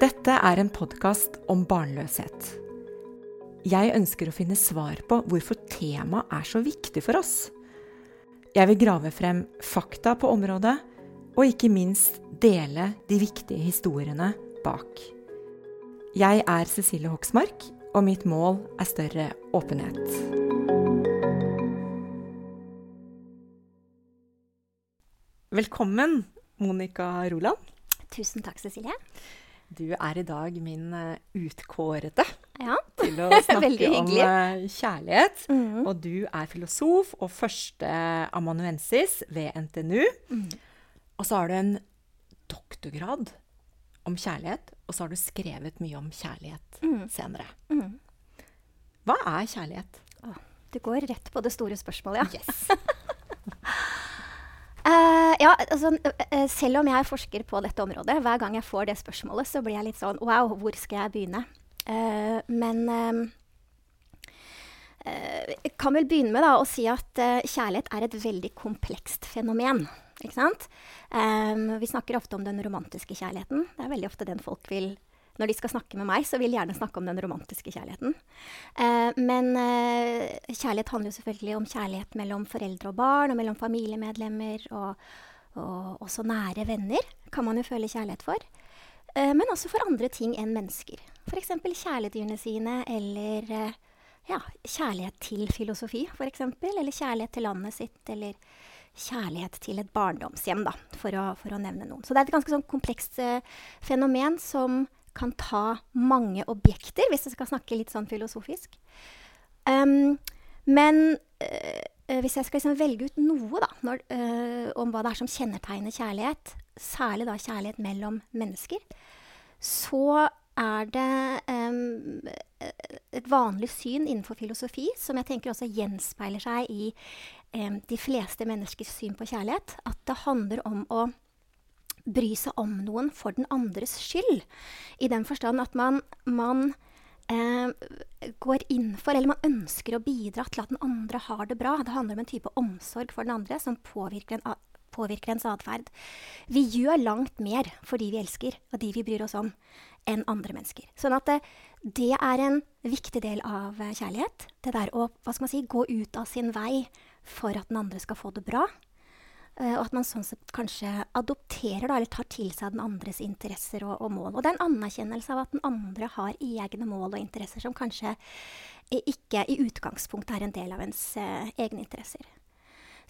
Dette er en podkast om barnløshet. Jeg ønsker å finne svar på hvorfor temaet er så viktig for oss. Jeg vil grave frem fakta på området, og ikke minst dele de viktige historiene bak. Jeg er Cecilie Hoksmark, og mitt mål er større åpenhet. Velkommen, Monica Roland. Tusen takk, Cecilie. Du er i dag min uh, utkårete Ja. til å snakke om uh, kjærlighet. Mm. Og du er filosof og første amanuensis ved NTNU. Mm. Og så har du en doktorgrad om kjærlighet, og så har du skrevet mye om kjærlighet Mm. senere. Mm. Hva er kjærlighet? Du går rett på det store spørsmålet, ja. Yes. Eh, ja, altså, eh, selv om jeg forsker på dette området, hver gang jeg får det spørsmålet, så blir jeg litt sånn Wow, hvor skal jeg begynne? Uh, men eh, eh, jeg kan vel begynne med da, å si at uh, kjærlighet er et veldig komplekst fenomen. Ikke sant? Um, vi snakker ofte om den romantiske kjærligheten. Det er veldig ofte den folk vil Når de skal snakke med meg, så vil de gjerne snakke om den romantiske kjærligheten. Eh, men eh, kjærlighet handler jo selvfølgelig om kjærlighet mellom foreldre og barn, og mellom familiemedlemmer og, og også nære venner kan man jo føle kjærlighet for. Eh, men også for andre ting enn mennesker. F.eks. kjæledyrene sine, eller eh, ja, kjærlighet til filosofi, f.eks. Eller kjærlighet til landet sitt, eller kjærlighet til et barndomshjem, da, for å, for å nevne noen. Så det er et ganske sånn komplekst eh, fenomen som kan ta mange objekter, hvis jeg skal snakke litt sånn filosofisk. Um, men hvis jeg skal liksom velge ut noe da, når, øh, om hva det er som kjennetegner kjærlighet, særlig da kjærlighet mellom mennesker, så er det øh, et vanlig syn innenfor filosofi, som jeg tenker også gjenspeiler seg i øh, de fleste menneskers syn på kjærlighet, at det handler om å bry seg om noen for den andres skyld. I den forstand at man, man eh, går inn for, eller man ønsker å bidra til at den andre har det bra. Det handler om en type omsorg for den andre som påvirker, en, påvirker ens atferd. Vi gjør langt mer for de vi elsker, og de vi bryr oss om, enn andre mennesker. Sånn at det, det er en viktig del av eh, kjærlighet. Det der å hva skal man si, gå ut av sin vei for at den andre skal få det bra. Eh, og at man sånn sett kanskje adopterer da, eller tar til seg den andres interesser og, og mål. Og det er en anerkjennelse av at den andre har egne mål og interesser som kanskje ikke i utgangspunktet er en del av ens eh, egne interesser.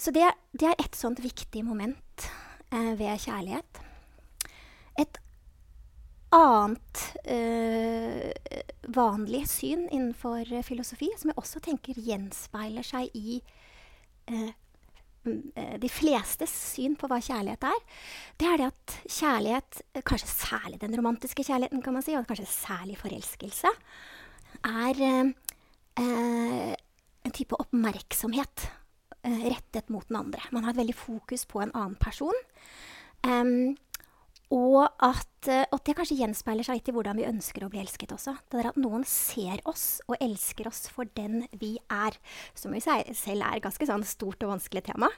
Så det, det er et sånt viktig moment eh, ved kjærlighet. Et annet eh, vanlig syn innenfor filosofi, som jeg også tenker gjenspeiler seg i eh, de flestes syn på hva kjærlighet er, det er det at kjærlighet, eh, kanskje særlig den romantiske kjærligheten, kan man si, og kanskje særlig forelskelse, er eh, eh, en type oppmerksomhet eh, rettet mot den andre. Man har et veldig fokus på en annen person. Em, og at, eh, at det kanskje gjenspeiler seg litt i hvordan vi ønsker å bli elsket også. Det er at noen ser oss og elsker oss for den vi er. Som i seg selv er et ganske sånn stort og vanskelig tema.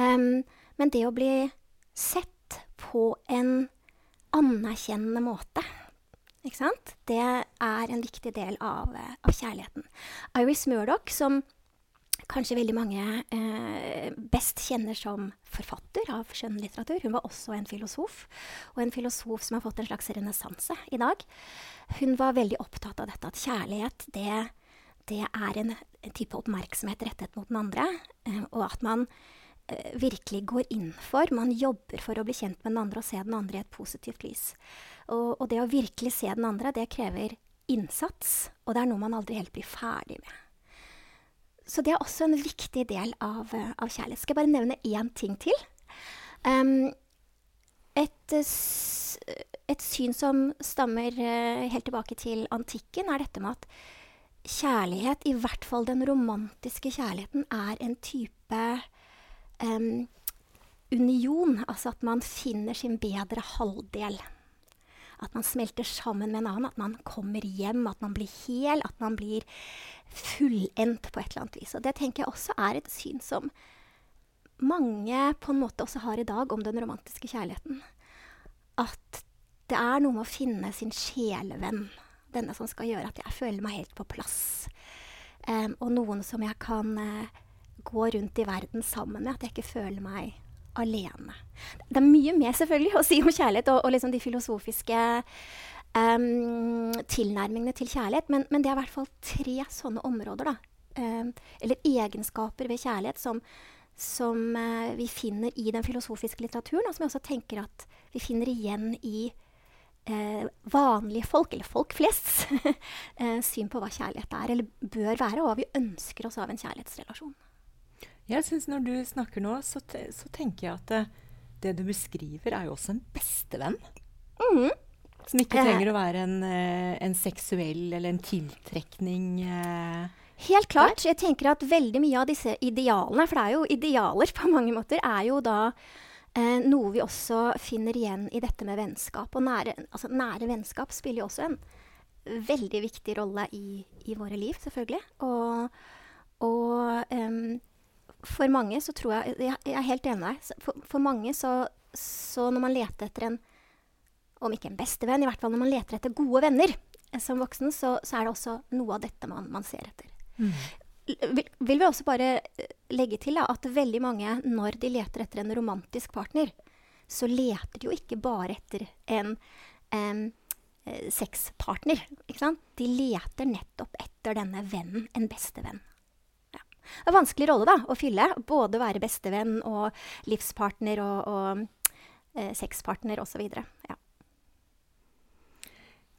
Um, men det å bli sett på en anerkjennende måte, ikke sant? det er en viktig del av, eh, av kjærligheten. Iris Murdoch, som kanskje veldig mange eh, best kjenner som forfatter av skjønnlitteratur. Hun var også en filosof, og en filosof som har fått en slags renessanse i dag. Hun var veldig opptatt av dette at kjærlighet, det, det er en, type oppmerksomhet rettet mot den andre, eh, og at man eh, virkelig går inn for, man jobber for å bli kjent med den andre og se den andre i et positivt lys. Og, og det å virkelig se den andre, det krever innsats, og det er noe man aldri helt blir ferdig med. Så det er også en viktig del av, eh, av kjærlighet. Skal jeg bare nevne én ting til? Um, et, eh, et syn som stammer eh, helt tilbake til antikken, er dette med at kjærlighet, i hvert fall den romantiske kjærligheten, er en type um, union. Altså at man finner sin bedre halvdel. At man smelter sammen med en annen, at man kommer hjem, at man blir hel, at man blir fullendt på et eller annet vis. Og det tenker jeg også er et syn som mange på en måte også har i dag om den romantiske kjærligheten. At det er noe med å finne sin sjelevenn. Denne som skal gjøre at jeg føler meg helt på plass. Um, og noen som jeg kan uh, gå rundt i verden sammen med. At jeg ikke føler meg alene. Det er mye mer selvfølgelig å si om kjærlighet og, og liksom de filosofiske um, tilnærmingene til kjærlighet, men, men, det er i hvert fall tre sånne områder, da. Um, eller egenskaper ved kjærlighet som, som uh, vi finner i den filosofiske litteraturen, og som jeg også tenker at vi finner igjen i uh, vanlige folk, eller folk flest, uh, syn på hva kjærlighet er, eller bør være, og hva vi ønsker oss av en kjærlighetsrelasjon. Jeg syns når du snakker nå, så, te så, tenker jeg at det, det, du beskriver, er jo også en bestevenn. Mm. Som ikke trenger å være en, eh, en seksuell eller en tiltrekning. Eh, Helt klart. Jeg tenker at veldig mye av disse idealene, for det er jo idealer på mange måter, er jo da eh, noe vi også finner igjen i dette med vennskap. Og nære, altså, nære vennskap spiller jo også en veldig viktig rolle i, i våre liv, selvfølgelig. Og, og um, for mange så tror jeg Jeg er helt enig med deg. For, for, mange så, så, når man leter etter en Om ikke en bestevenn, i hvert fall når man leter etter gode venner eh, som voksen, så, så er det også noe av dette man, man ser etter. Mm. Vil, vil, vi også bare eh, legge til da, at veldig mange, når de leter etter en romantisk partner, så leter de jo ikke bare etter en um, sexpartner. De leter nettopp etter denne vennen, en bestevenn. Det er en vanskelig rolle da, å fylle. Både være bestevenn og livspartner og, og eh, sexpartner osv. Ja.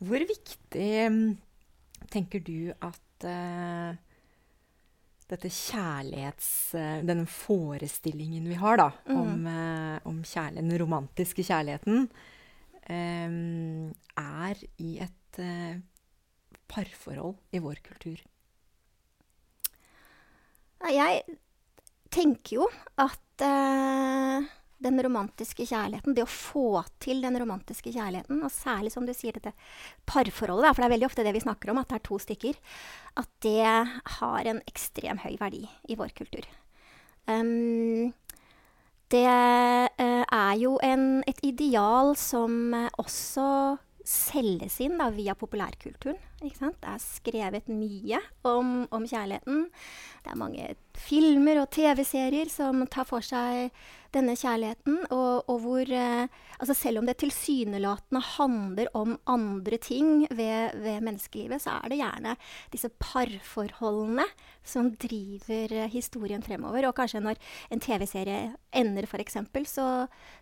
Hvor viktig mm, tenker du at eh, dette kjærlighets... Uh, denne forestillingen vi har da, mm. om, eh, om den romantiske kjærligheten, eh, er i et parforhold i vår kultur? Jeg tenker jo at uh, den romantiske kjærligheten, det å få til den romantiske kjærligheten, og særlig som du sier dette parforholdet, for det er veldig ofte det vi snakker om, at det er to stykker, at det har en ekstrem høy verdi i vår kultur. Um, det uh, er jo en, et ideal som også selges inn da, via populærkulturen. Det er skrevet mye om, om, kjærligheten. Det er mange filmer og TV-serier som tar for seg denne kjærligheten. Og, og hvor eh, altså Selv om det tilsynelatende handler om andre ting ved, ved, menneskelivet, så er det gjerne disse parforholdene som driver eh, historien fremover. Og kanskje når en TV-serie ender, f.eks., så,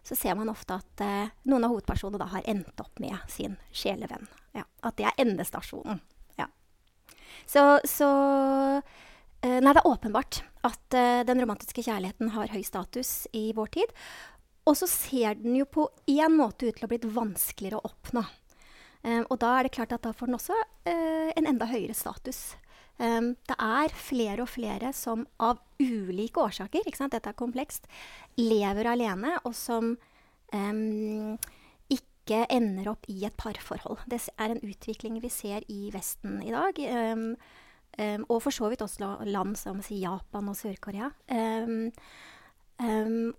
så ser man ofte at eh, noen av hovedpersonene da har endt opp med sin sjelevenn. Ja, at det er endestasjonen. Ja. Så, så uh, Nei, det er åpenbart at uh, den romantiske kjærligheten har høy status i vår tid. Og så ser den jo på én måte ut til å ha blitt vanskeligere å oppnå. Um, og da er det klart at da får den også uh, en enda høyere status. Um, det er flere og flere som av ulike årsaker, dette er komplekst, lever alene, og som um, ikke ender opp i et parforhold. Det er en utvikling vi ser i Vesten i dag. Um, um, og for så vidt også land som Japan og Sør-Korea. Um,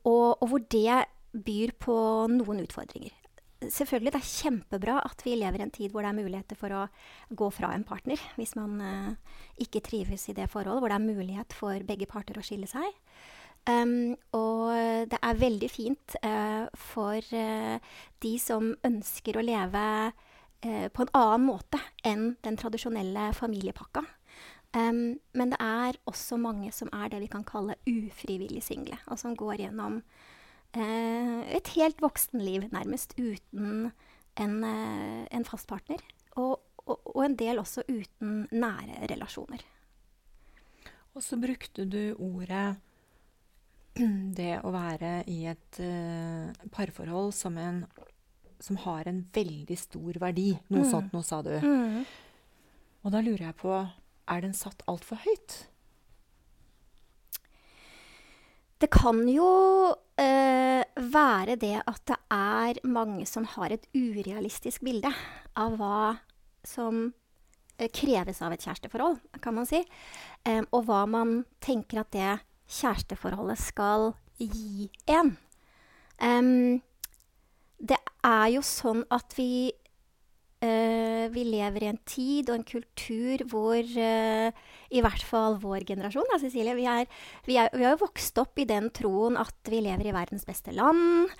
og, og, hvor det byr på noen utfordringer. Selvfølgelig, det er kjempebra at vi lever i en tid hvor det er muligheter for å gå fra en partner hvis man uh, ikke trives i det forholdet, hvor det er mulighet for begge parter å skille seg. Um, og det er veldig fint uh, for uh, de som ønsker å leve uh, på en annen måte enn den tradisjonelle familiepakka. Um, men det er også mange som er det vi kan kalle ufrivillig single, og som går gjennom et helt voksenliv nærmest uten en, en fast partner. Og, og, og en del også uten nære relasjoner. Og så brukte du ordet det å være i et uh, parforhold som, en, som, har en veldig stor verdi. Noe mm. sånt nå, sa du. Mm. Og da lurer jeg på Er den satt altfor høyt? Det kan jo uh, være det at det er mange som har et urealistisk bilde av hva som uh, kreves av et kjæresteforhold, kan man si. Um, og hva man tenker at det kjæresteforholdet skal gi en. Det er jo sånn at vi vi lever i en tid og en kultur hvor eh, i hvert fall vår generasjon da, Cecilie, vi, er, vi, er, vi har jo vokst opp i den troen at vi lever i verdens beste land.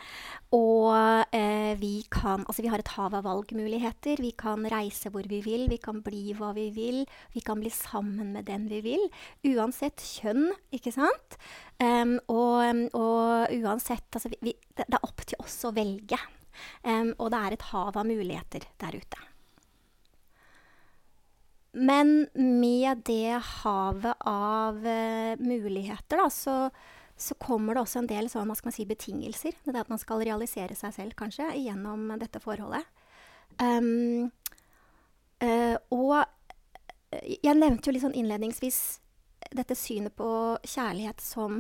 Og eh, vi kan Altså, vi har et hav av valgmuligheter. Vi kan reise hvor vi vil, vi kan bli hva vi vil. Vi kan bli sammen med den vi vil. Uansett kjønn, ikke sant? Um, og, og, uansett Altså, vi, det, det er opp til oss å velge. Um, og det er et hav av muligheter der ute. Men med det havet av uh, muligheter, da, så, så, kommer det også en del sånn, hva skal man si, betingelser. Det er at man skal realisere seg selv, kanskje, gjennom dette forholdet. Um, uh, og jeg nevnte jo litt sånn innledningsvis dette synet på kjærlighet som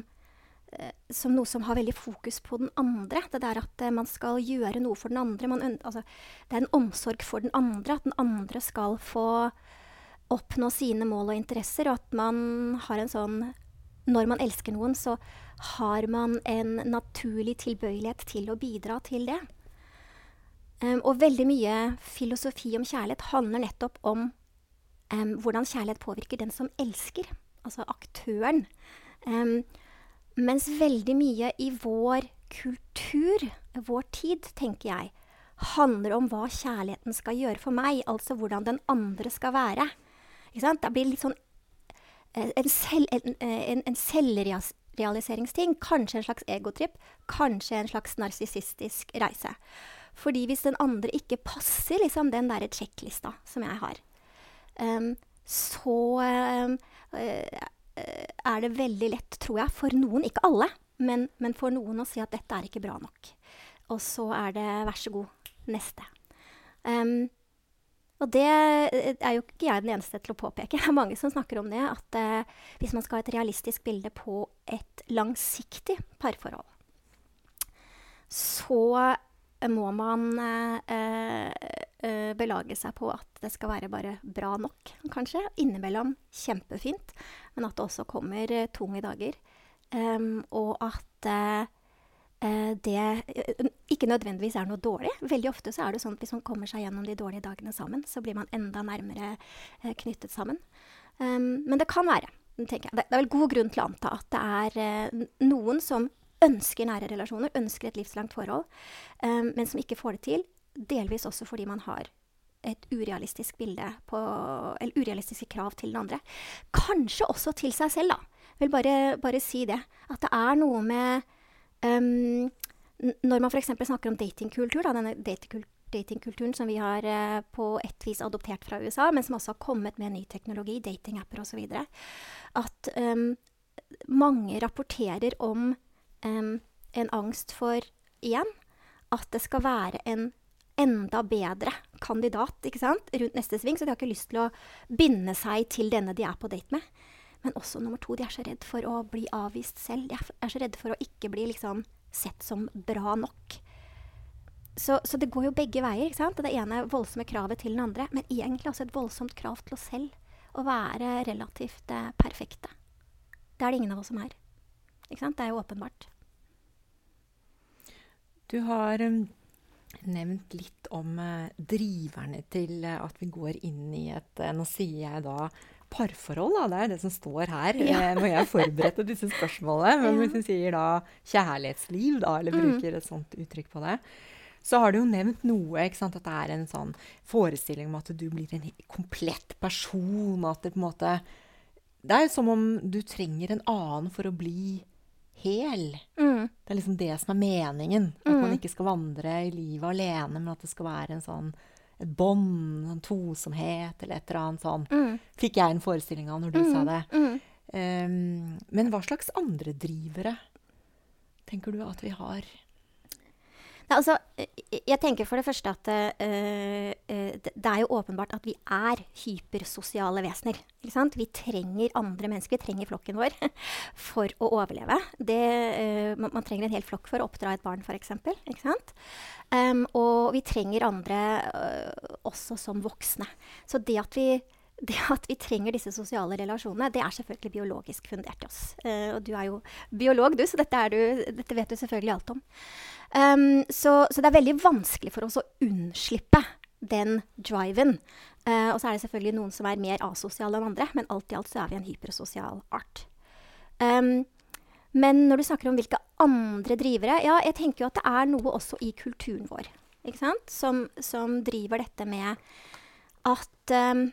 uh, som noe som har veldig fokus på den andre. Det der at uh, man skal gjøre noe for den andre. Man, altså, det er en omsorg for den andre. At den andre skal få oppnå sine mål og interesser. Og at man har en sånn Når man elsker noen, så har man en naturlig tilbøyelighet til å bidra til det. Um, og veldig mye filosofi om kjærlighet handler nettopp om um, hvordan kjærlighet påvirker den som elsker. Altså aktøren. Um, mens veldig mye i vår kultur, vår tid, tenker jeg, handler om hva kjærligheten skal gjøre for meg. Altså hvordan den andre skal være. Det blir litt sånn eh, en, selv, en, eh, en, en selvrealiseringsting. Kanskje en slags egotripp. Kanskje en slags narsissistisk reise. Fordi hvis den andre ikke passer liksom, den derre sjekklista som jeg har, um, så um, uh, er det veldig lett, tror jeg, for noen, ikke alle, men, men, for noen å si at dette er ikke bra nok. Og så er det vær så god, neste. Um, og det eh, er jo ikke jeg den eneste til å påpeke. Det er mange som snakker om det. At eh, hvis man skal ha et realistisk bilde på et langsiktig parforhold, så må man eh, eh, belage seg på at det skal være bare bra nok, kanskje. Innimellom kjempefint, men at det også kommer uh, tunge dager. Um, og at det ikke nødvendigvis er noe dårlig. Veldig ofte så er det sånn at hvis man kommer seg gjennom de dårlige dagene sammen, så blir man enda nærmere knyttet sammen. Um, men det kan være. tenker jeg. Det, er vel god grunn til å anta at det er noen som ønsker nære relasjoner, ønsker et livslangt forhold, um, men som ikke får det til. Delvis også fordi man har et urealistisk bilde på Eller urealistiske krav til den andre. Kanskje også til seg selv, da. Vil bare, bare si det. At det er noe med um, Når man f.eks. snakker om datingkultur, da, denne datingkulturen som vi har uh, på et vis adoptert fra USA, men som også har kommet med ny teknologi, datingapper osv., at um, mange rapporterer om um, en angst for igjen at det skal være en enda bedre kandidat rundt neste sving. Så de har ikke lyst til å binde seg til denne de er på date med. Men også nummer to, de er så redd for å bli avvist selv. De er så redde for å ikke bli liksom, sett som bra nok. Så, så, det går jo begge veier. ikke sant? Det ene voldsomme kravet til den andre, men egentlig også et voldsomt krav til oss selv. Å være relativt eh, perfekte. Det er det ingen av oss som er. Ikke sant? Det er jo åpenbart. Du har um nevnt litt om uh, driverne til uh, at vi går inn i et uh, Nå sier jeg da parforhold, da. Det er det som står her ja. eh, når jeg forberedte disse spørsmålene. Men hvis du sier da kjærlighetsliv, da, eller mm. bruker et sånt uttrykk på det, så har du jo nevnt noe. ikke sant, At det er en sånn forestilling om at du blir en komplett person. At det på en måte Det er jo som om du trenger en annen for å bli hel. Mm. Det er liksom det som er meningen. At mm. man ikke skal vandre i livet alene, men at det skal være en sånn et bånd, en tosomhet eller et eller annet sånn. Mm. Fikk jeg en forestilling av når du sa mm. det. Um, men hva slags andre drivere tenker du at vi har? Nei, altså, jeg tenker for det første at uh, det er jo åpenbart at vi er hypersosiale vesener. Vi trenger andre mennesker, vi trenger flokken vår for å overleve. Det, uh, man, man, trenger en hel flokk for å oppdra et barn, f.eks. Um, og vi trenger andre uh, også som voksne. Så det at vi det at vi trenger disse sosiale relasjonene, det er selvfølgelig biologisk fundert i oss. Uh, og du er jo biolog, du, så dette, du, dette vet du selvfølgelig alt om. Um, så, så, det er veldig vanskelig for oss å unnslippe den driven. Uh, og så er det selvfølgelig noen som er mer asosiale enn andre, men alt i alt så er vi en hypersosial art. Um, men når du snakker om hvilke andre drivere Ja, jeg tenker jo at det er noe også i kulturen vår ikke som, som, driver dette med at um,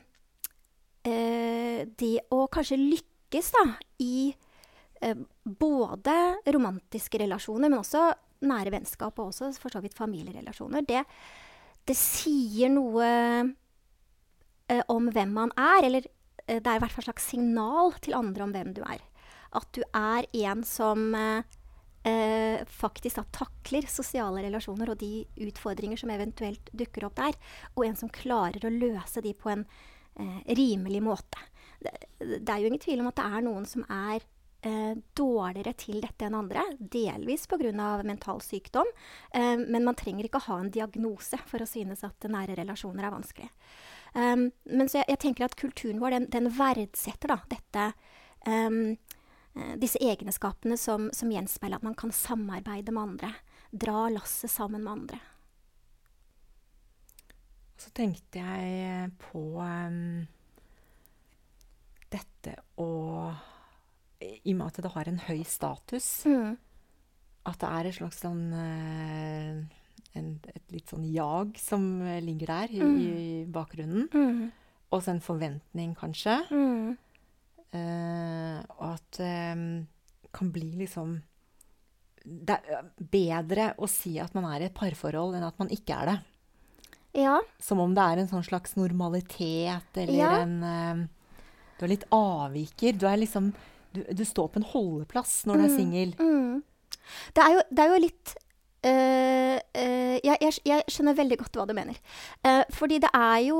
uh, det å kanskje lykkes da, i uh, både romantiske relasjoner, men også nære vennskap og også for så vidt familierelasjoner, det, det sier noe eh, om hvem man er. Eller det er i hvert fall et slags signal til andre om hvem du er. At du er en som eh, faktisk da, takler sosiale relasjoner og de utfordringer som eventuelt dukker opp der, og en som klarer å løse de på en eh, rimelig måte. Det, det, er jo ingen tvil om at det er noen som er eh, dårligere til dette enn andre, delvis pga. mental sykdom, eh, men man trenger ikke å ha en diagnose for å synes at nære relasjoner er vanskelig. Um, men så jeg, jeg, tenker at kulturen vår den, den verdsetter da, dette um, disse egenskapene som, som gjenspeiler at man kan samarbeide med andre. Dra lasset sammen med andre. Så tenkte jeg på um, dette å I og med at det har en høy status, mm. at det er et slags sånn uh, en, Et litt sånn jag som ligger der i, mm. i bakgrunnen. Mm. Og så en forventning, kanskje. Uh, og at det um, kan bli liksom Det er bedre å si at man er i et parforhold, enn at man ikke er det. Ja. Som om det er en sånn slags normalitet, eller ja. en uh, Du er litt avviker. Du er liksom Du, du står på en holdeplass når du er mm, singel. Mm. Det, det, er jo litt uh, jeg, jeg, jeg, skjønner veldig godt hva du mener. fordi det er jo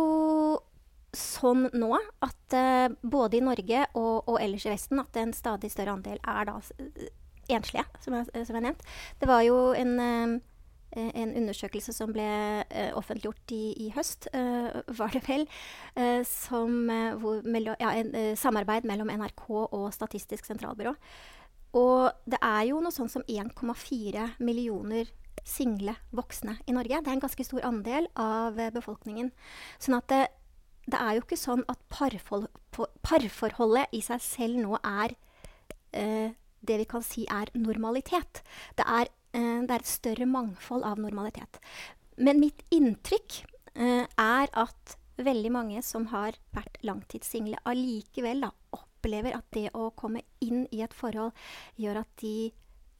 sånn nå at uh, både i Norge og, og, ellers i Vesten at en stadig større andel er da uh, enslige, som jeg, som jeg nevnt. Det var jo en, uh, en undersøkelse som ble offentliggjort i, i høst, var det vel, som hvor, mellom, ja, en, samarbeid mellom NRK og Statistisk sentralbyrå. Og det er jo noe sånn som 1,4 millioner single voksne i Norge. Det er en ganske stor andel av befolkningen. Sånn at det, det er jo ikke sånn at parforhold, parforholdet i seg selv nå er eh, det vi kan si er normalitet. Det er, eh, det er, et større mangfold av normalitet. Men mitt inntrykk eh, er at veldig mange som har vært langtidssingle, allikevel da, opplever at det å komme inn i et forhold gjør at de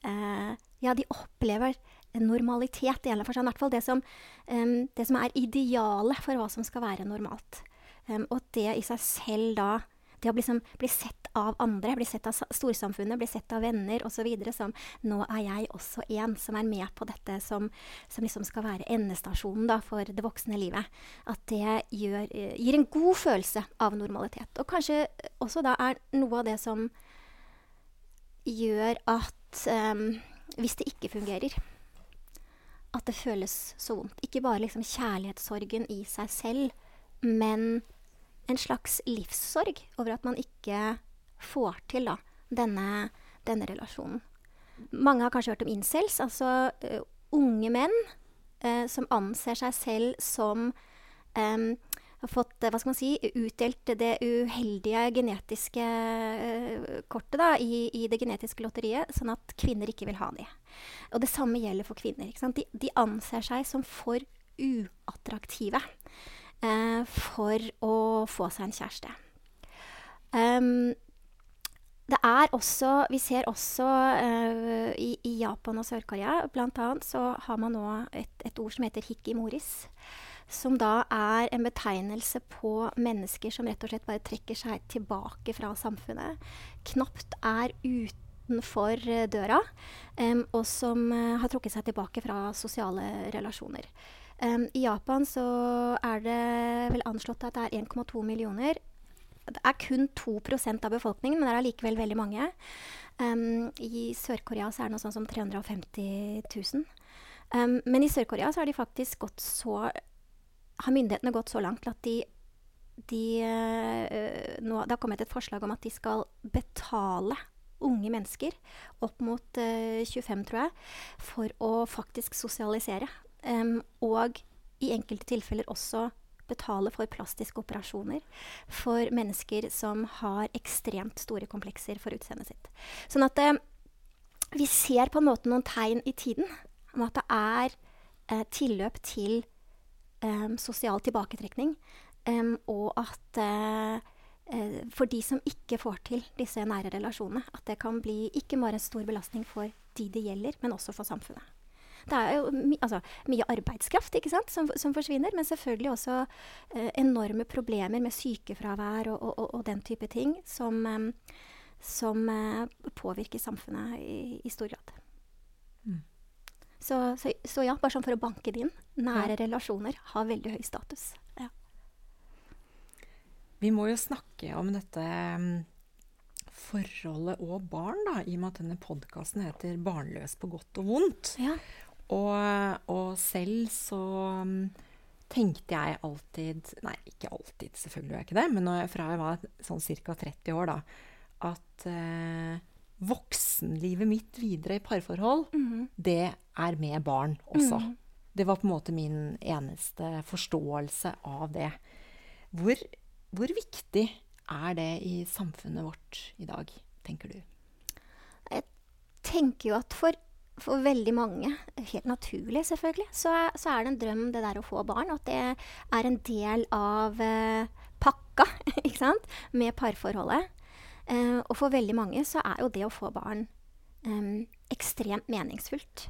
eh, Ja, de opplever normalitet i en eller annen hvert fall det som, um, det som er idealet for hva som skal være normalt. Um, og det i seg selv da det å liksom bli sett av andre, bli sett av storsamfunnet, bli sett av venner osv. som Nå er jeg også en som er med på dette som, som liksom skal være endestasjonen da, for det voksne livet. At det gjør, gir en god følelse av normalitet. Og kanskje også da er noe av det som gjør at um, hvis det ikke fungerer at det føles så vondt. Ikke bare liksom kjærlighetssorgen i seg selv, men en slags livssorg over at man ikke får til da, denne, denne, relasjonen. Mange har kanskje hørt om incels, altså uh, unge menn uh, som anser seg selv som um, har fått hva skal man si, utdelt det uheldige genetiske kortet da, i, i, det genetiske lotteriet, sånn at kvinner ikke vil ha de. Og det samme gjelder for kvinner. De, de, anser seg som for uattraktive for å få seg en kjæreste. Det er også Vi ser også uh, i, i, Japan og Sør-Korea annet så har man nå et, et, ord som heter hikimoris. Som da er en betegnelse på mennesker som rett og slett bare trekker seg tilbake fra samfunnet. Knapt er utenfor uh, døra, um, og som har trukket seg tilbake fra sosiale relasjoner. Um, I Japan så er det vel anslått at det er 1,2 millioner. Det er kun 2% av befolkningen, men det er allikevel veldig mange. Um, I Sør-Korea så er det noe sånn som 350 000. Um, men i Sør-Korea så har de faktisk gått så Har myndighetene gått så langt at de, de eh, nå, Det har kommet et forslag om at de skal betale unge mennesker, opp mot eh, 25, tror jeg, for å faktisk sosialisere. Em, og i enkelte tilfeller også betale for plastiske operasjoner for mennesker som har ekstremt store komplekser for utseendet sitt. Sånn at eh, vi ser på en måte noen tegn i tiden om at det er eh, tilløp til em, sosial tilbaketrekning, og at eh, eh, for de som ikke får til disse nære relasjonene, at det kan bli ikke bare en stor belastning for de det gjelder, men også for samfunnet. Det er jo my altså, mye arbeidskraft sant, som, som forsvinner, men selvfølgelig også eh, enorme problemer med sykefravær og, og, og, og den type ting som, eh, som eh, påvirker samfunnet i, i stor grad. Mm. Så, så, så ja, bare sånn for å banke det inn. Nære Ja. relasjoner har veldig høy status. Ja. Vi må jo snakke om dette mm, forholdet og barn, da, i og med at denne podkasten heter 'Barnløs på godt og vondt'. Ja. Og, og selv så mm, tenkte jeg alltid Nei, ikke alltid, selvfølgelig gjør jeg ikke det, men når jeg, fra jeg var sånn ca. 30 år, da, at eh, voksenlivet mitt videre i parforhold, Mhm. det er med barn også. Mhm. Det var på en måte min eneste forståelse av det. Hvor, hvor viktig er det i samfunnet vårt i dag, tenker du? Jeg tenker jo at for, for veldig mange, helt naturlig selvfølgelig, så så er det en drøm det der å få barn. Og at det er en del av eh, pakka ikke sant? med parforholdet. Eh, og for veldig mange så er jo det å få barn eh, ekstremt meningsfullt.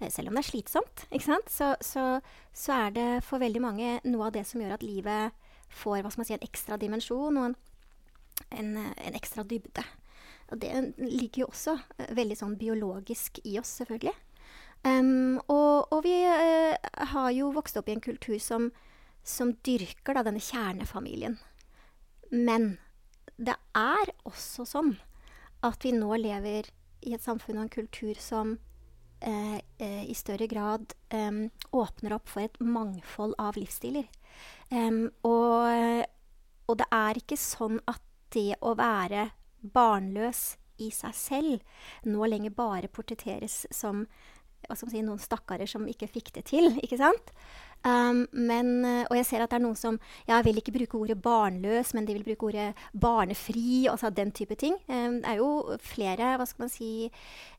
Eh, Selv om det er slitsomt, ikke sant? Så, så, så er det for veldig mange noe av det som gjør at livet får hva skal man si, en ekstra dimensjon og en, en, eh, en ekstra dybde. Og det ligger jo også eh, veldig sånn biologisk i oss, selvfølgelig. Um, og, og vi uh, har jo vokst opp i en kultur som, som dyrker da, denne kjernefamilien. Men det er også sånn at vi nå lever i et samfunn og en kultur som eh, i større grad em, åpner opp for et mangfold av livsstiler. Em, og, og det er ikke sånn at det å være barnløs i seg selv nå lenger bare portretteres som man si, noen stakkarer som ikke fikk det til. ikke sant? Um, men, eh, og jeg ser at det er noen som ja, vil ikke bruke ordet barnløs, men de vil bruke ordet barnefri, altså den type ting. Um, det er jo flere hva skal man si,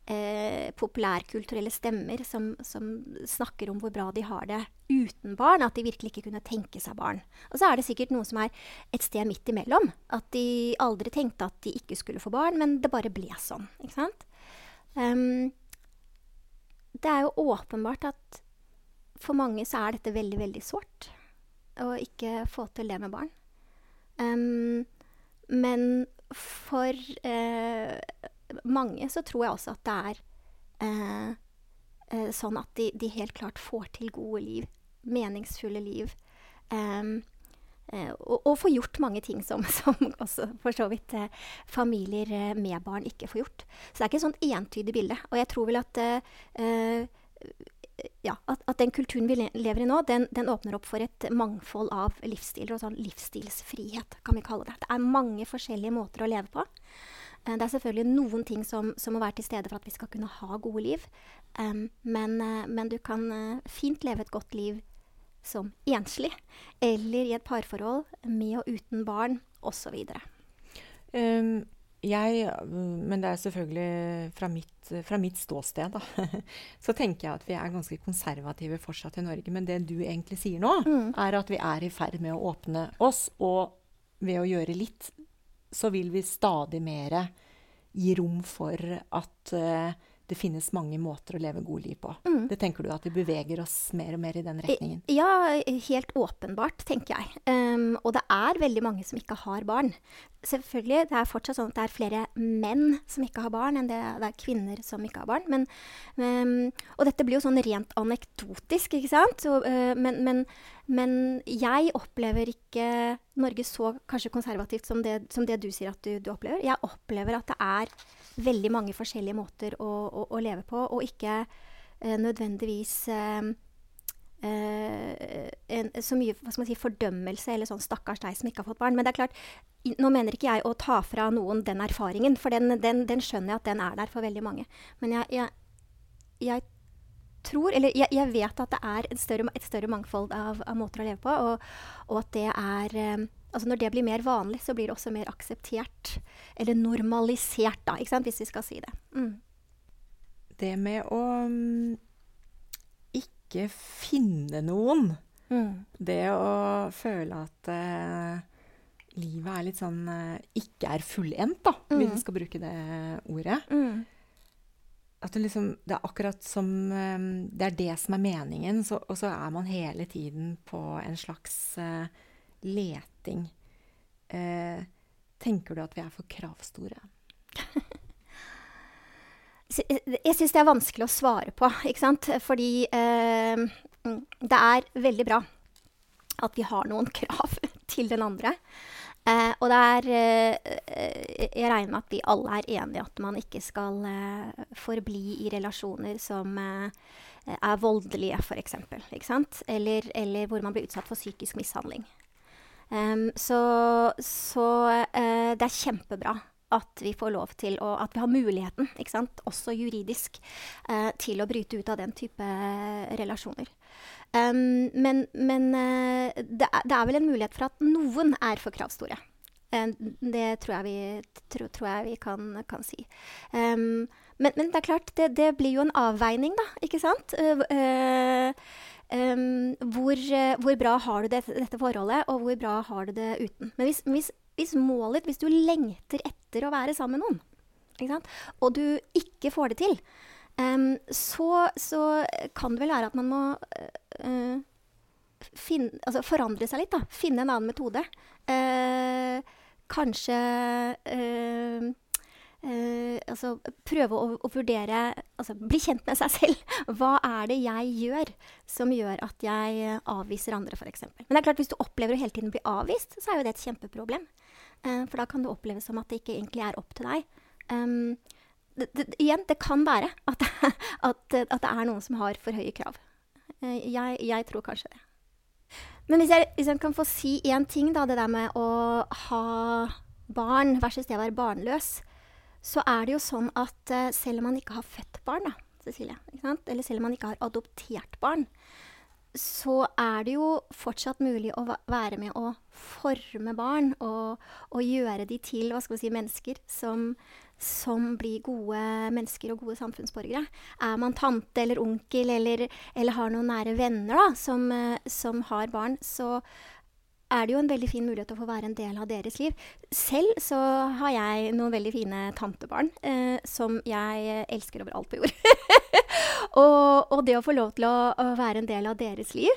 eh, populærkulturelle stemmer som, som snakker om hvor bra de har det uten barn. At de virkelig ikke kunne tenke seg barn. Og så er det sikkert noen som er et sted midt imellom. At de aldri tenkte at de ikke skulle få barn, men det bare ble sånn. ikke sant? Um, det er jo åpenbart at for mange så er dette veldig, veldig sårt. Å ikke få til det med barn. Um, men for eh, mange så tror jeg også at det er eh, eh, sånn at de, de helt klart får til gode liv. Meningsfulle liv. Eh, og, og får gjort mange ting som, som også for så vidt eh, familier eh, med barn ikke får gjort. Så det er ikke et sånt entydig bilde. Og jeg tror vel at ja, at, at den kulturen vi lever i nå, den, den åpner opp for et mangfold av livsstiler. Og sånn livsstilsfrihet, kan vi kalle det. Det er mange forskjellige måter å leve på. Eh, det er selvfølgelig noen ting som, som må være til stede for at vi skal kunne ha gode liv. Um, men, eh, men du kan eh, fint leve et godt liv som enslig, eller i et parforhold med og uten barn, osv. jeg, men det er selvfølgelig fra mitt, fra mitt ståsted, da. Så tenker jeg at vi er ganske konservative fortsatt i Norge. Men det du egentlig sier nå, Mm. er at vi er i ferd med å åpne oss. Og ved å gjøre litt, så vil vi stadig mer gi rom for at eh, det finnes mange måter å leve gode liv på. Mm. Det tenker du at vi beveger oss mer og mer i den retningen? Ja, helt åpenbart, tenker jeg. Um, og det er veldig mange som ikke har barn. Selvfølgelig, det er fortsatt sånn at det er flere menn som ikke har barn, enn det, det er kvinner som ikke har barn. Men, um, og dette blir jo sånn rent anekdotisk, ikke sant? Så, uh, men, men, men jeg opplever ikke Norge så kanskje konservativt som det, som det du sier at du, du opplever. Jeg opplever at det er veldig mange forskjellige måter å, å, å leve på, og ikke eh, nødvendigvis eh, eh, en, så mye si, fordømmelse eller sånn 'stakkars deg som ikke har fått barn'. Men det er klart, nå mener ikke jeg å ta fra noen den erfaringen, for den, den, den skjønner jeg at den er der for veldig mange. Men jeg, jeg, jeg tror, eller jeg, jeg, vet at det er større, et større mangfold av, av, måter å leve på, og, og at det er eh, altså Når det blir mer vanlig, så blir det også mer akseptert. Eller normalisert, da, hvis vi skal si det. Mm. Det med å um, ikke finne noen. Mm. Det å føle at uh, livet er litt sånn uh, ikke er fullendt, da, mm. hvis vi skal bruke det ordet. Mm at det, liksom, det er akkurat som um, Det er det som er meningen, så, og så er man hele tiden på en slags uh, leting. Uh, tenker du at vi er for kravstore? jeg syns det er vanskelig å svare på, ikke sant? Fordi uh, det er veldig bra at vi har noen krav til den andre. Eh, og det er eh, Jeg regner med at vi alle er enige at man ikke skal eh, forbli i relasjoner som eh, er voldelige, f.eks. Eller, eller hvor man blir utsatt for psykisk mishandling. Um, så, så eh, det er kjempebra at vi får lov til å At vi har muligheten, også juridisk, eh, til å bryte ut av den type relasjoner. Um, men, men uh, det, er, det, er, vel en mulighet for at noen er for kravstore. Det tror jeg vi, tro, tror jeg vi kan, kan, si. Um, men, men, det er klart, det, det, blir jo en avveining, da. Ikke sant? Uh, um, hvor, hvor, bra har du det, dette forholdet, og hvor bra har du det uten? Men hvis, hvis, hvis målet Hvis du lengter etter å være sammen med noen, og du ikke får det til, Um, så, så, kan det vel være at man må uh, finne, altså forandre seg litt. da. Finne en annen metode. Uh, kanskje uh, altså prøve å, å, vurdere Altså bli kjent med seg selv. Hva er det jeg gjør som gjør at jeg avviser andre, f.eks. Men det er klart hvis du opplever å hele tiden bli avvist, så er jo det et kjempeproblem. for da kan det oppleves som at det ikke egentlig er opp til deg. Um, det, det, igjen, det kan være at, at, at, det er noen som har for høye krav. Eh, jeg, jeg tror kanskje det. Men hvis jeg, hvis jeg, kan få si én ting, da, det der med å ha barn versus det å være barnløs, så er det jo sånn at uh, selv om man ikke har født barn, da, Cecilie, eller selv om man ikke har adoptert barn, så er det jo fortsatt mulig å være med å forme barn og, og gjøre de til hva skal vi si, mennesker som, som blir gode mennesker og gode samfunnsborgere. Er man tante eller onkel eller, eller har noen nære venner da, som, eh, som, har barn, så er det jo en veldig fin mulighet til å få være en del av deres liv. Selv så har jeg noen veldig fine tantebarn eh, som jeg elsker over alt på jord. og, og, det å få lov til å, å være en del av deres liv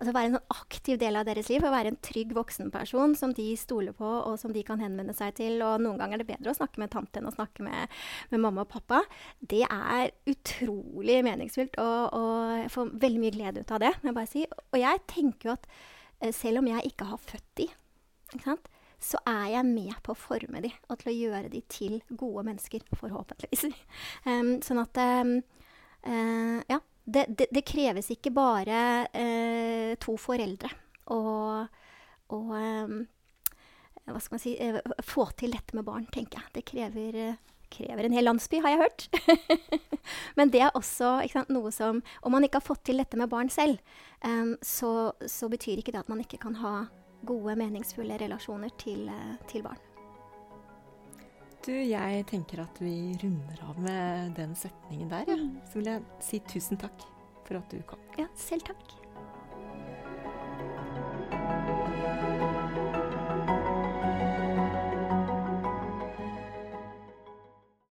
altså være en sånn aktiv del av deres liv. Å være en trygg voksenperson som de stoler på, og som de kan henvende seg til. Og noen ganger er det bedre å snakke med tante enn å snakke med, med mamma og pappa. Det er utrolig meningsfullt, og, og jeg får veldig mye glede ut av det. jeg bare si. Og jeg tenker jo at selv om jeg ikke har født de, så er jeg med på å forme de, og til å gjøre de til gode mennesker, forhåpentligvis. Um, sånn at um, uh, Ja det, det, det, kreves ikke bare uh, to foreldre å um, Hva skal man si eh, Få til dette med barn, tenker jeg. Det krever, eh, krever en hel landsby, har jeg hørt. Men det er også sant, noe som Om man ikke har fått til dette med barn selv, um, så, så, betyr ikke det at man ikke kan ha gode, meningsfulle relasjoner til, eh, til barn. Du, jeg tenker at vi runder av med den setningen der, ja. Mm. Så vil jeg si tusen takk for at du kom. Ja, selv takk.